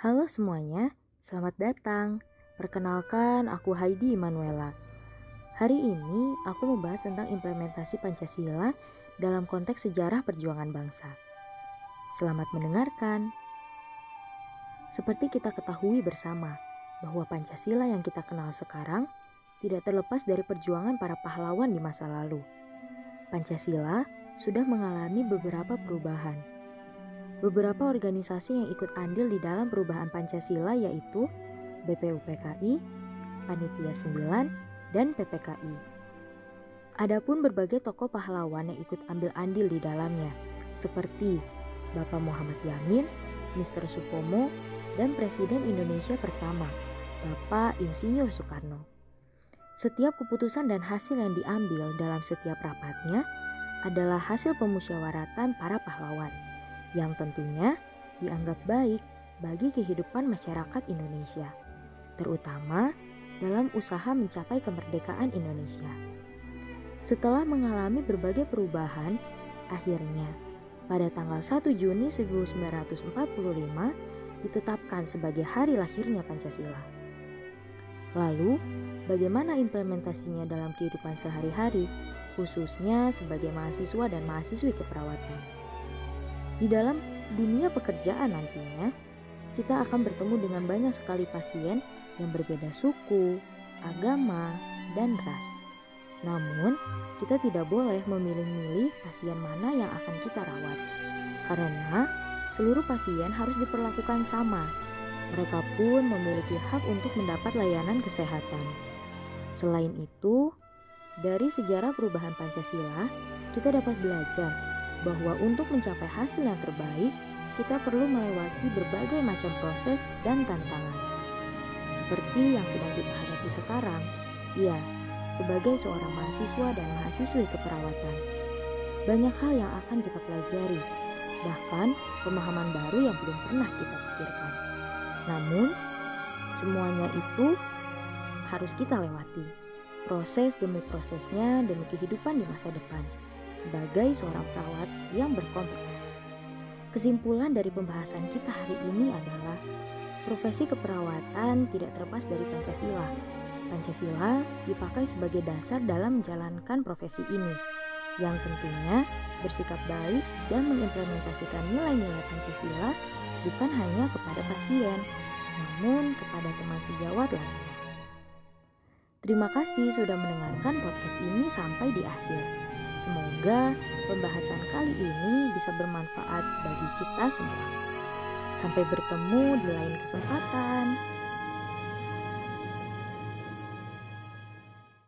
Halo semuanya, selamat datang. Perkenalkan, aku Heidi Manuela. Hari ini aku membahas tentang implementasi Pancasila dalam konteks sejarah perjuangan bangsa. Selamat mendengarkan. Seperti kita ketahui bersama bahwa Pancasila yang kita kenal sekarang tidak terlepas dari perjuangan para pahlawan di masa lalu. Pancasila sudah mengalami beberapa perubahan Beberapa organisasi yang ikut andil di dalam perubahan Pancasila yaitu BPUPKI, Panitia 9, dan PPKI. Adapun berbagai tokoh pahlawan yang ikut ambil andil di dalamnya, seperti Bapak Muhammad Yamin, Mr. Supomo, dan Presiden Indonesia pertama, Bapak Insinyur Soekarno. Setiap keputusan dan hasil yang diambil dalam setiap rapatnya adalah hasil pemusyawaratan para pahlawan yang tentunya dianggap baik bagi kehidupan masyarakat Indonesia, terutama dalam usaha mencapai kemerdekaan Indonesia. Setelah mengalami berbagai perubahan, akhirnya pada tanggal 1 Juni 1945 ditetapkan sebagai hari lahirnya Pancasila. Lalu, bagaimana implementasinya dalam kehidupan sehari-hari, khususnya sebagai mahasiswa dan mahasiswi keperawatan? Di dalam dunia pekerjaan nantinya, kita akan bertemu dengan banyak sekali pasien yang berbeda suku, agama, dan ras. Namun, kita tidak boleh memilih-milih pasien mana yang akan kita rawat. Karena seluruh pasien harus diperlakukan sama. Mereka pun memiliki hak untuk mendapat layanan kesehatan. Selain itu, dari sejarah perubahan Pancasila, kita dapat belajar bahwa untuk mencapai hasil yang terbaik, kita perlu melewati berbagai macam proses dan tantangan. Seperti yang sedang kita hadapi sekarang, ya, sebagai seorang mahasiswa dan mahasiswi keperawatan. Banyak hal yang akan kita pelajari, bahkan pemahaman baru yang belum pernah kita pikirkan. Namun, semuanya itu harus kita lewati. Proses demi prosesnya demi kehidupan di masa depan sebagai seorang perawat yang berkompeten. Kesimpulan dari pembahasan kita hari ini adalah profesi keperawatan tidak terlepas dari Pancasila. Pancasila dipakai sebagai dasar dalam menjalankan profesi ini, yang tentunya bersikap baik dan mengimplementasikan nilai-nilai Pancasila bukan hanya kepada pasien, namun kepada teman sejawat lainnya. Terima kasih sudah mendengarkan podcast ini sampai di akhir. Semoga pembahasan kali ini bisa bermanfaat bagi kita semua. Sampai bertemu di lain kesempatan.